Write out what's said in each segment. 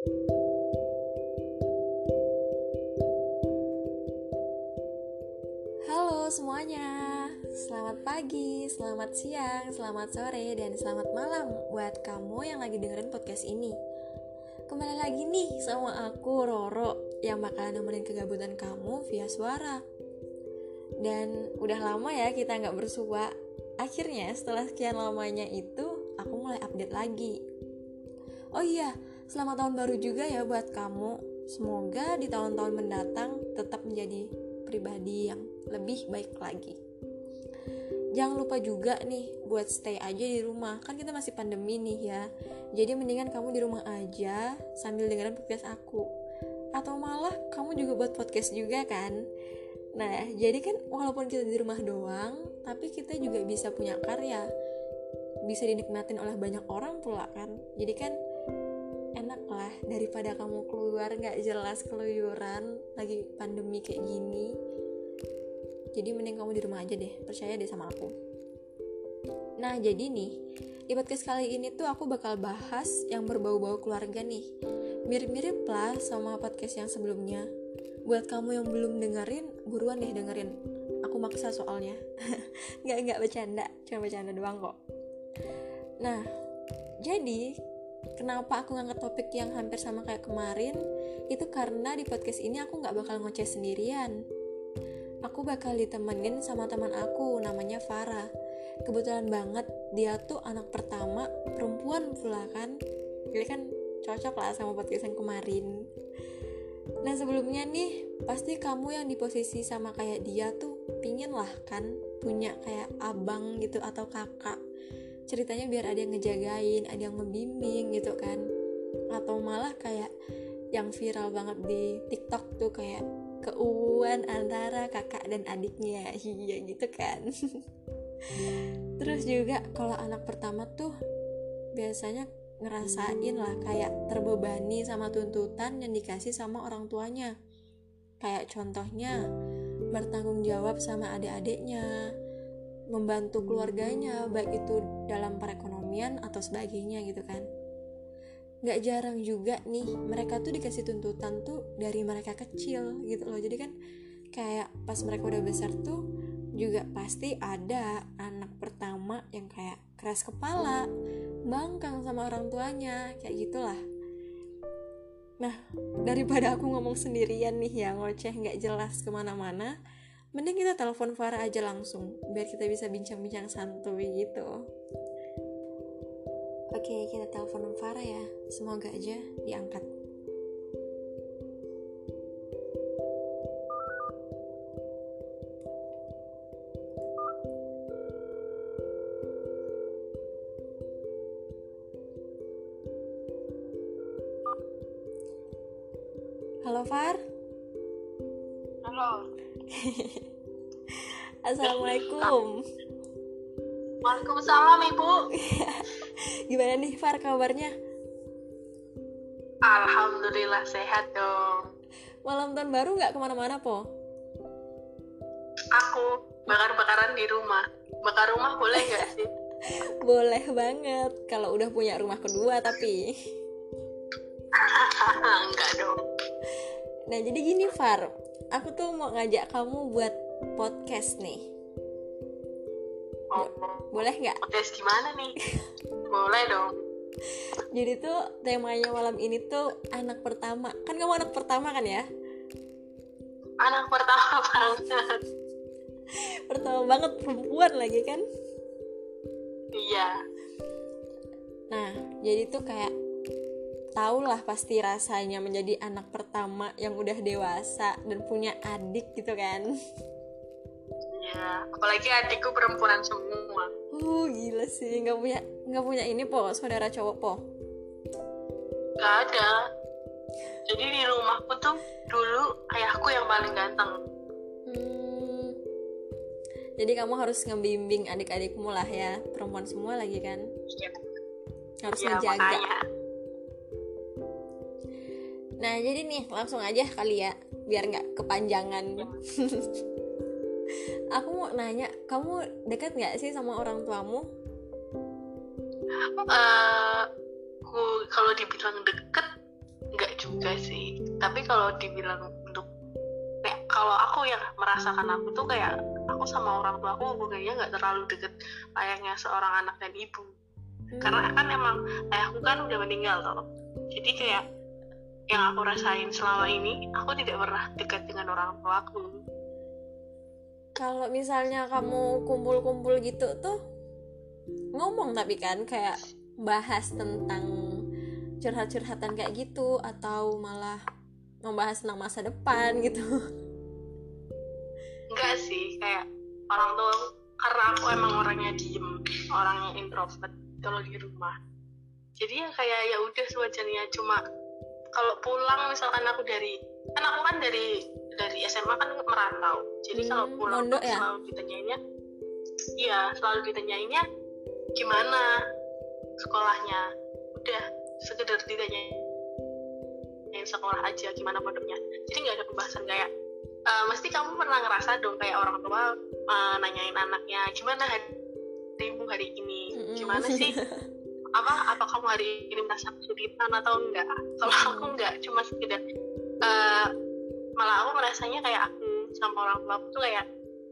Halo semuanya, selamat pagi, selamat siang, selamat sore, dan selamat malam buat kamu yang lagi dengerin podcast ini. Kembali lagi nih sama aku Roro yang bakalan nemenin kegabutan kamu via suara. Dan udah lama ya kita nggak bersua. Akhirnya setelah sekian lamanya itu, aku mulai update lagi. Oh iya, selamat tahun baru juga ya buat kamu. Semoga di tahun-tahun mendatang tetap menjadi pribadi yang lebih baik lagi. Jangan lupa juga nih buat stay aja di rumah. Kan kita masih pandemi nih ya. Jadi mendingan kamu di rumah aja sambil dengerin podcast aku. Atau malah kamu juga buat podcast juga kan? Nah, jadi kan walaupun kita di rumah doang, tapi kita juga bisa punya karya. Bisa dinikmatin oleh banyak orang pula kan. Jadi kan lah daripada kamu keluar nggak jelas keluyuran lagi pandemi kayak gini. Jadi mending kamu di rumah aja deh percaya deh sama aku. Nah jadi nih di podcast kali ini tuh aku bakal bahas yang berbau-bau keluarga nih. Mirip-mirip lah sama podcast yang sebelumnya. Buat kamu yang belum dengerin buruan deh dengerin. Aku maksa soalnya. Nggak nggak bercanda cuma bercanda doang kok. Nah jadi kenapa aku ngangkat topik yang hampir sama kayak kemarin? Itu karena di podcast ini aku nggak bakal ngoceh sendirian. Aku bakal ditemenin sama teman aku namanya Farah. Kebetulan banget dia tuh anak pertama perempuan pula kan? Jadi kan cocok lah sama podcast yang kemarin. Nah sebelumnya nih pasti kamu yang di posisi sama kayak dia tuh pingin lah kan punya kayak abang gitu atau kakak ceritanya biar ada yang ngejagain ada yang membimbing gitu kan. Atau malah kayak yang viral banget di TikTok tuh kayak keuuan antara kakak dan adiknya. Iya gitu kan. Terus juga kalau anak pertama tuh biasanya ngerasain lah kayak terbebani sama tuntutan yang dikasih sama orang tuanya. Kayak contohnya bertanggung jawab sama adik-adiknya membantu keluarganya baik itu dalam perekonomian atau sebagainya gitu kan. Nggak jarang juga nih mereka tuh dikasih tuntutan tuh dari mereka kecil gitu loh. Jadi kan kayak pas mereka udah besar tuh juga pasti ada anak pertama yang kayak keras kepala bangkang sama orang tuanya kayak gitulah. Nah daripada aku ngomong sendirian nih ya ngoceh nggak jelas ke mana-mana mending kita telepon Farah aja langsung biar kita bisa bincang-bincang santuy gitu. Oke kita telepon Farah ya. Semoga aja diangkat. Halo Far? Halo. Assalamualaikum Waalaikumsalam Ibu. Gimana nih Far kabarnya? Alhamdulillah sehat dong. Malam tahun baru nggak ke mana-mana po? Aku bakar-bakaran di rumah. Bakar rumah boleh nggak sih? Boleh banget kalau udah punya rumah kedua tapi Enggak dong. Nah jadi gini Far Aku tuh mau ngajak kamu buat podcast nih Oh, Boleh nggak? podcast gimana nih? Boleh dong. Jadi tuh temanya malam ini tuh anak pertama Kan kamu anak pertama kan ya? Anak pertama banget. Pertama banget perempuan lagi kan? Iya. Nah jadi tuh kayak tau lah pasti rasanya menjadi anak pertama yang udah dewasa dan punya adik gitu kan Iya. Apalagi adikku perempuan semua. Uh gila sih nggak punya nggak punya ini po saudara cowok po Gak ada. Jadi di rumahku tuh dulu ayahku yang paling ganteng. Hmm, jadi kamu harus ngebimbing adik-adikmu lah ya perempuan semua lagi kan Iya. harus Iya, menjaga makanya. Nah jadi nih langsung aja kali ya biar nggak kepanjangan. Aku mau nanya kamu dekat nggak sih sama orang tuamu? Eh, ku kalau dibilang deket juga sih. Tapi kalau dibilang untuk kayak kalau aku yang merasakan aku tuh kayak aku sama orang tua aku hubungannya nggak terlalu deket layaknya seorang anak dan ibu. Karena kan emang ayahku kan udah meninggal toh. Jadi kayak yang aku rasain selama ini aku tidak pernah dekat dengan orang tua aku kalau misalnya kamu kumpul-kumpul gitu tuh ngomong tapi kan kayak bahas tentang curhat-curhatan kayak gitu atau malah membahas tentang masa depan gitu. Enggak sih kayak orang tua karena aku emang orangnya diem orangnya introvert kalau di rumah. Jadi ya kayak ya udah sewajarnya cuma kalau pulang misalkan aku dari kan aku kan dari dari SMA kan merantau. Jadi kalau Hmm, pulang mondok tuh ya? selalu ditanyainnya iya selalu ditanyainnya gimana? Sekolahnya udah sekedar ditanyain sekolah aja gimana pondoknya jadi nggak ada pembahasan kayak "Eh, mesti kamu pernah ngerasa dong kayak orang tua eh, nanyain anaknya gimana harimu hari ini? Mm-mm. gimana sih apa apa kamu hari ini merasa kesulitan atau enggak? Kalau aku enggak cuma sekedar eh, malah aku merasanya kayak aku sama orang tua aku tuh kayak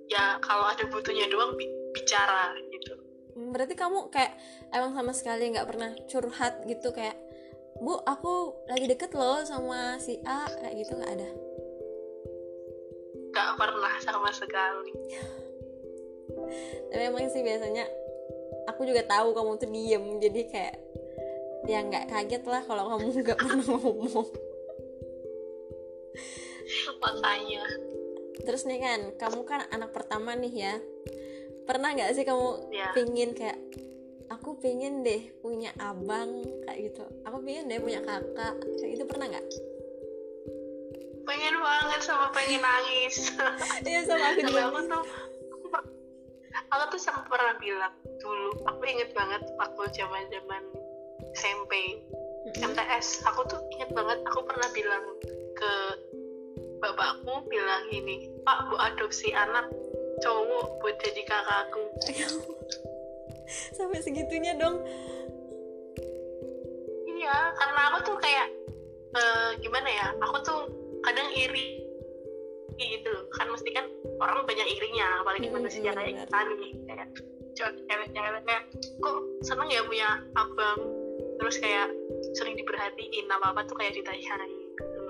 ya kalau ada butuhnya doang bi- bicara gitu. Berarti kamu kayak emang sama sekali nggak pernah curhat gitu kayak bu aku lagi deket loh sama si A kayak gitu nggak ada? Nggak pernah sama sekali. Tapi emang sih biasanya aku juga tahu kamu tuh diem jadi kayak ya nggak kaget lah kalau kamu nggak pernah ngomong. Makanya terus nih kan kamu kan anak pertama nih ya. Pernah nggak sih kamu ya. pingin kayak aku pingin deh punya abang kayak gitu. Aku pingin deh punya kakak kayak gitu pernah nggak? Pengen banget sama pengen nangis. Iya sama aku juga. aku tuh aku tuh sempat pernah bilang dulu aku inget banget waktu zaman zaman SMP. MTS aku tuh inget banget aku pernah bilang ke bapakku bilang gini pak bu adopsi anak cowok buat jadi kakakku. Sampai segitunya dong. Iya karena aku tuh kayak eh, gimana ya aku tuh kadang iri gitu loh. Kan mesti kan orang banyak irinya apalagi Mm-mm, manusia kayak benar. kita nih kayak cewek-cewek kayak kok seneng ya punya abang terus kayak sering diperhatiin apa apa tuh kayak ditanyain gitu.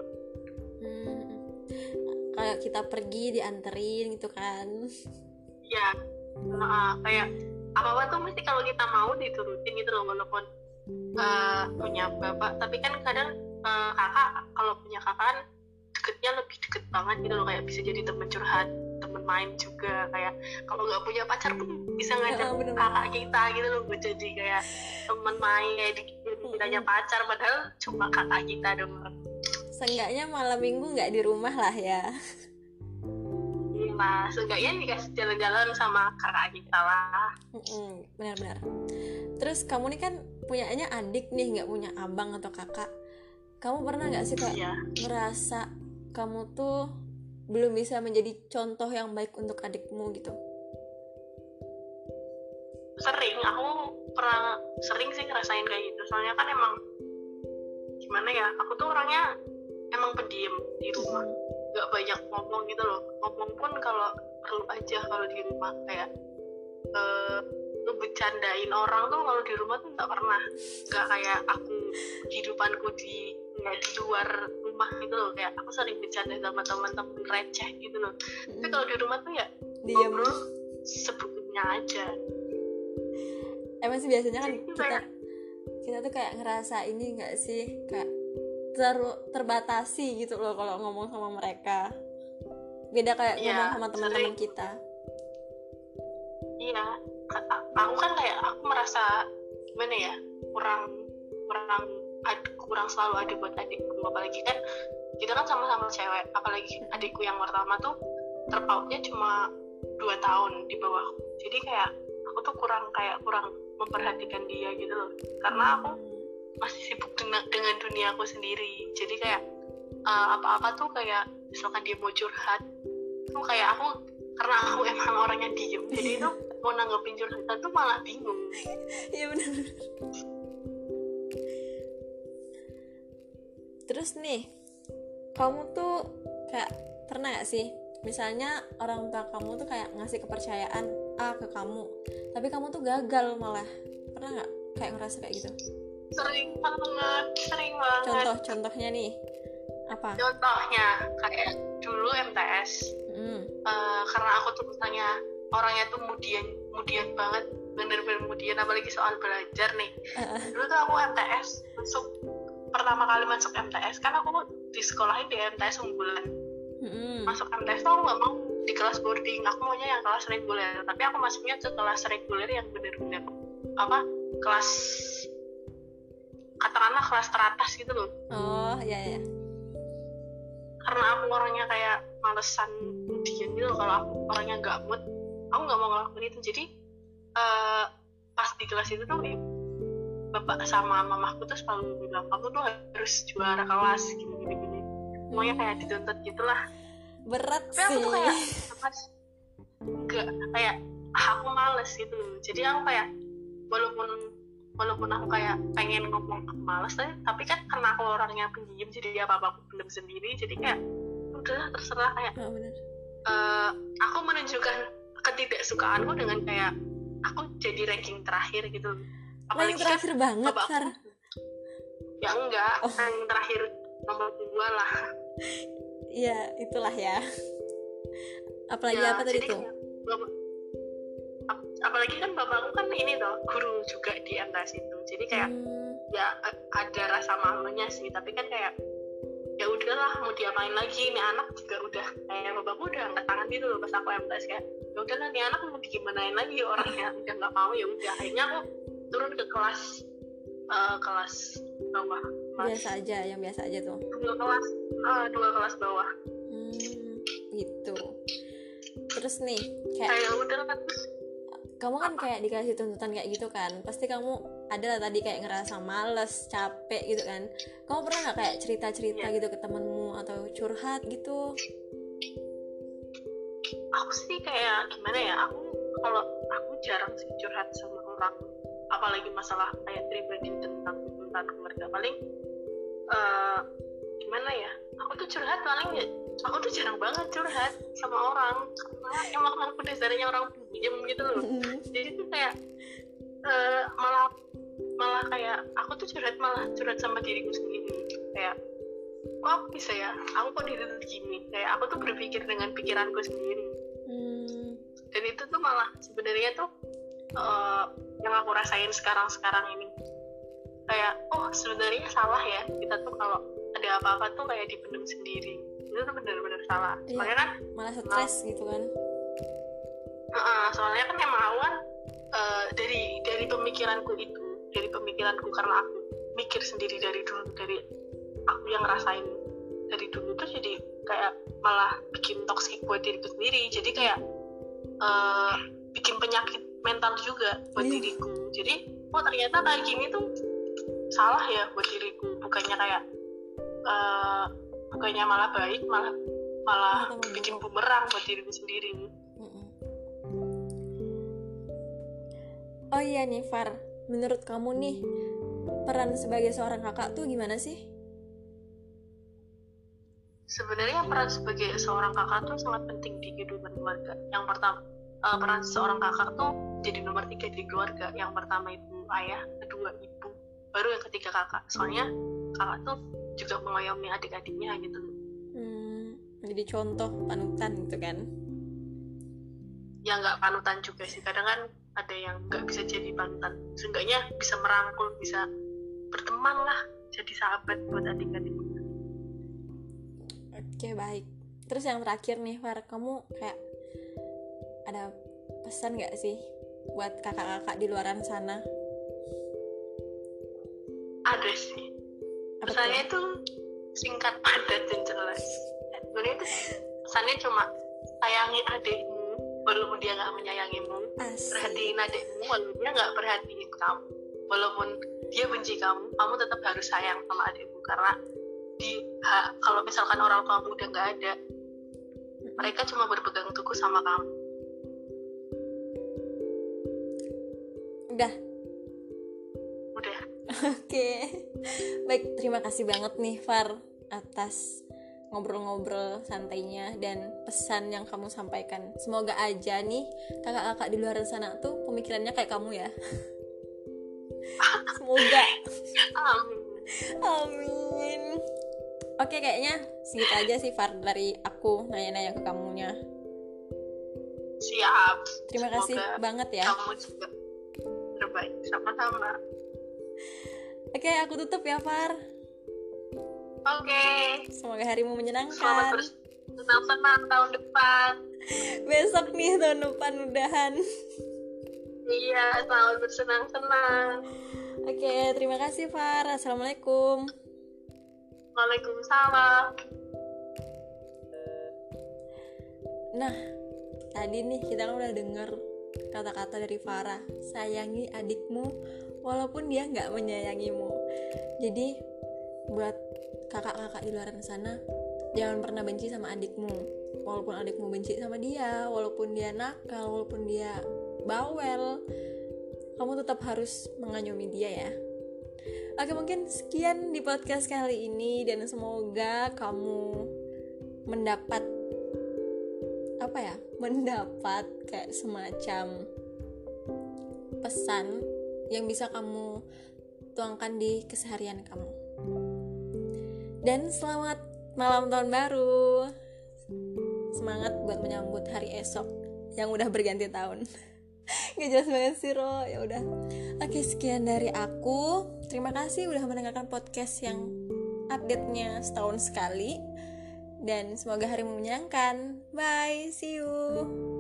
Hmm. kayak kita pergi dianterin gitu kan ya uh, kayak apa apa tuh mesti kalau kita mau diturutin gitu loh walaupun uh, punya bapak tapi kan kadang uh, kakak kalau punya kakak kan deketnya lebih deket banget gitu loh kayak bisa jadi teman curhat teman main juga kayak kalau nggak punya pacar pun bisa ngajak bener. kakak kita gitu loh jadi kayak teman main kayak di ditanya pacar padahal cuma kakak kita doang seenggaknya malam minggu nggak di rumah lah ya Nah, seenggaknya dikasih jalan-jalan sama kakak kita lah. Benar-benar terus kamu nih kan punyanya adik nih nggak punya abang atau kakak kamu pernah nggak sih kayak Iya. merasa kamu tuh belum bisa menjadi contoh yang baik untuk adikmu gitu. Sering. Aku pernah sering sih ngerasain kayak gitu. Soalnya kan emang gimana ya aku tuh orangnya emang pendiam di rumah. Nggak banyak ngomong gitu loh. Ngomong pun kalau perlu aja kalau di rumah. Kayak eh ngebecandain orang tuh kalau di rumah tuh nggak pernah. Nggak kayak aku kehidupanku di nggak di luar rumah gitu loh kayak aku sering bercanda sama teman-teman receh gitu loh. Tapi kalau di rumah tuh ya diam ngobrol sebetulnya aja. Emang sih biasanya kan Jadi kita kayak- kita tuh kayak ngerasa ini nggak sih kayak ter terbatasi gitu loh kalau ngomong sama mereka. Beda kayak Iya, ngomong sama teman-teman kita. Iya aku kan kayak aku merasa gimana ya kurang kurang ad, kurang selalu ada buat adikku. Apalagi kan kita kan sama-sama cewek. Apalagi adikku yang pertama tuh terpautnya cuma dua tahun di bawahku jadi kayak aku tuh kurang kayak kurang memperhatikan dia gitu loh. Karena aku masih sibuk dengan, dengan dunia aku sendiri. Jadi kayak eh, apa-apa tuh kayak misalkan dia mau curhat tuh kayak aku karena aku emang orangnya diem. Jadi itu mau nanggepin curhatan tuh malah bingung. Iya benar terus nih kamu tuh kayak pernah gak sih? Misalnya orang tua kamu tuh kayak ngasih kepercayaan A ke kamu tapi kamu tuh gagal malah. Pernah nggak kayak ngerasa kayak gitu? Sering banget sering banget. Contoh contohnya nih apa? Contohnya kayak dulu MTS hmm. uh, karena aku tuh misalnya orangnya tuh mudian mudian banget bener-bener mudian apalagi soal belajar nih. Uh, dulu tuh aku MTS masuk pertama kali masuk MTS kan aku di sekolahin di MTS unggulan. Hmm. masuk MTS tuh aku nggak mau di kelas boarding aku maunya yang kelas reguler. Tapi aku masuknya ke kelas reguler yang bener-bener apa kelas katakanlah kelas teratas gitu loh. Oh ya ya karena aku orangnya kayak malesan kemudian gitu kalau aku orangnya nggak mood aku nggak mau ngelakuin itu. Jadi eh, pas di kelas itu tuh bapak sama mamaku tuh selalu bilang kamu tuh harus juara kelas gini gini gini semuanya kayak dituntut gitulah. Berat tapi aku sih tuh kayak apa sih? nggak kayak ah, aku males gitu. Jadi aku kayak walaupun walaupun aku kayak pengen ngomong aku males tapi, tapi kan karena aku orangnya pendiam jadi apa apa aku belum sendiri jadi kayak udah terserah kayak oh, bener. eh, aku menunjukkan ketidaksukaanku dengan kayak aku jadi ranking terakhir gitu Nah, yang kan terakhir banget bapakku- Sar. ya enggak Oh. yang terakhir nomor dua lah. Iya itulah ya. Apalagi Ya, apa tadi tuh? bapak- ap- apalagi kan bapakku kan ini toh guru juga di MTS itu. Jadi kayak Hmm, ya ada rasa malunya sih. Tapi kan kayak ya udahlah mau diapain lagi? Ini anak juga udah kayak bapakku udah angkat tangan gitu loh pas aku MTS kayak ya udahlah nih anak mau digimanain lagi orangnya. Udah nggak mau ya udah akhirnya aku turun ke kelas eh, kelas bawah. Kelas biasa aja yang biasa aja tuh. Dua kelas eh, dua kelas bawah. Hmm, gitu. Terus nih kayak kayak udah kamu kan kayak dikasih tuntutan kayak gitu kan. Pasti kamu ada lah tadi kayak ngerasa males capek gitu kan. Kamu pernah nggak kayak cerita cerita Iya. gitu ke temenmu atau curhat gitu? Aku sih kayak gimana ya aku kalau aku jarang sih curhat sama orang apalagi masalah kayak pribadi tentang tentang keluarga. Paling eh gimana ya? Aku tuh curhat paling ya aku tuh jarang banget curhat sama orang. Karena emang aku dasarnya orang pendiam gitu loh. Jadi tuh kayak eh, malah malah kayak aku tuh curhat malah curhat sama diriku sendiri. Kayak kok aku bisa ya? Aku kok diri tuh gini? Kayak aku tuh berpikir dengan pikiranku sendiri. Hmm, dan itu tuh malah sebenarnya tuh eh, yang aku rasain sekarang sekarang ini. Kayak oh sebenarnya salah ya. Kita tuh kalau ada apa-apa tuh kayak dipendam sendiri. Itu tuh bener-bener salah. Iya. soalnya kan malah stres gitu kan. Eh, soalnya kan emang aku kan eh, dari dari pemikiranku itu dari pemikiranku karena aku mikir sendiri dari dulu dari aku yang ngerasain dari dulu tuh jadi kayak malah bikin toksik buat diriku sendiri. Jadi kayak eh, bikin penyakit mental juga buat Iya. diriku jadi oh ternyata kayak gini tuh salah ya buat diriku bukannya kayak eh, bukannya malah baik malah malah bikin bumerang buat diriku sendiri Mm-mm. oh iya nih Far menurut kamu nih peran sebagai seorang kakak tuh gimana sih sebenarnya peran sebagai seorang kakak tuh sangat penting di kehidupan keluarga. Yang pertama, eh, peran seorang kakak tuh jadi nomor tiga di keluarga. Yang pertama itu ayah, kedua ibu, baru yang ketiga kakak. Soalnya kakak tuh juga mengayomi adik-adiknya gitu. hmm, jadi contoh panutan gitu kan Ya nggak panutan juga sih. Kadang kan ada yang nggak bisa jadi panutan. Seenggaknya bisa merangkul, bisa berteman lah, jadi sahabat buat adik-adiknya. Oke baik. Terus yang terakhir nih Far, kamu kayak ada pesan gak sih buat kakak-kakak di luaran sana? Ada sih. Apa pesannya itu singkat padat dan jelas sebenarnya itu pesannya cuma sayangi adikmu walaupun dia nggak menyayangimu Asik. perhatiin adikmu walaupun dia nggak perhatiin kamu walaupun dia benci kamu kamu tetap harus sayang sama adikmu karena di ha- kalau misalkan orang tuamu udah nggak ada mereka cuma berpegang teguh sama kamu Udah. udah Oke. baik terima kasih banget nih Far atas ngobrol-ngobrol santainya dan pesan yang kamu sampaikan. Semoga aja nih kakak-kakak di luar sana tuh pemikirannya kayak kamu ya. Semoga. Amin. Amin. Oke kayaknya segitu aja sih Far dari aku nanya-nanya ke kamunya. Siap. Terima kasih Semoga banget ya. Kamu juga terbaik. Sama-sama. Oke aku tutup ya Far. Oke. Semoga harimu Selamat menyenangkan. bersenang-senang tahun depan. Besok nih tahun depan udahan. Iya, selamat bersenang-senang. Oke, terima kasih Far. Assalamualaikum. Waalaikumsalam. Nah, tadi nih kita kan udah denger kata-kata dari Farah. Sayangi adikmu walaupun dia nggak menyayangimu. Jadi buat kakak-kakak di luar sana, jangan pernah benci sama adikmu. Walaupun adikmu benci sama dia, walaupun dia nakal, walaupun dia bawel, kamu tetap harus mengayomi dia ya. Oke mungkin sekian di podcast kali ini dan semoga kamu mendapat apa ya mendapat kayak semacam pesan yang bisa kamu tuangkan di keseharian kamu. Dan selamat malam tahun baru. Semangat buat menyambut hari esok yang udah berganti tahun. Gak jelas banget sih Ro. Ya udah. Oke sekian dari aku. Terima kasih udah mendengarkan podcast yang update-nya setahun sekali dan semoga harimu menyenangkan. Bye see you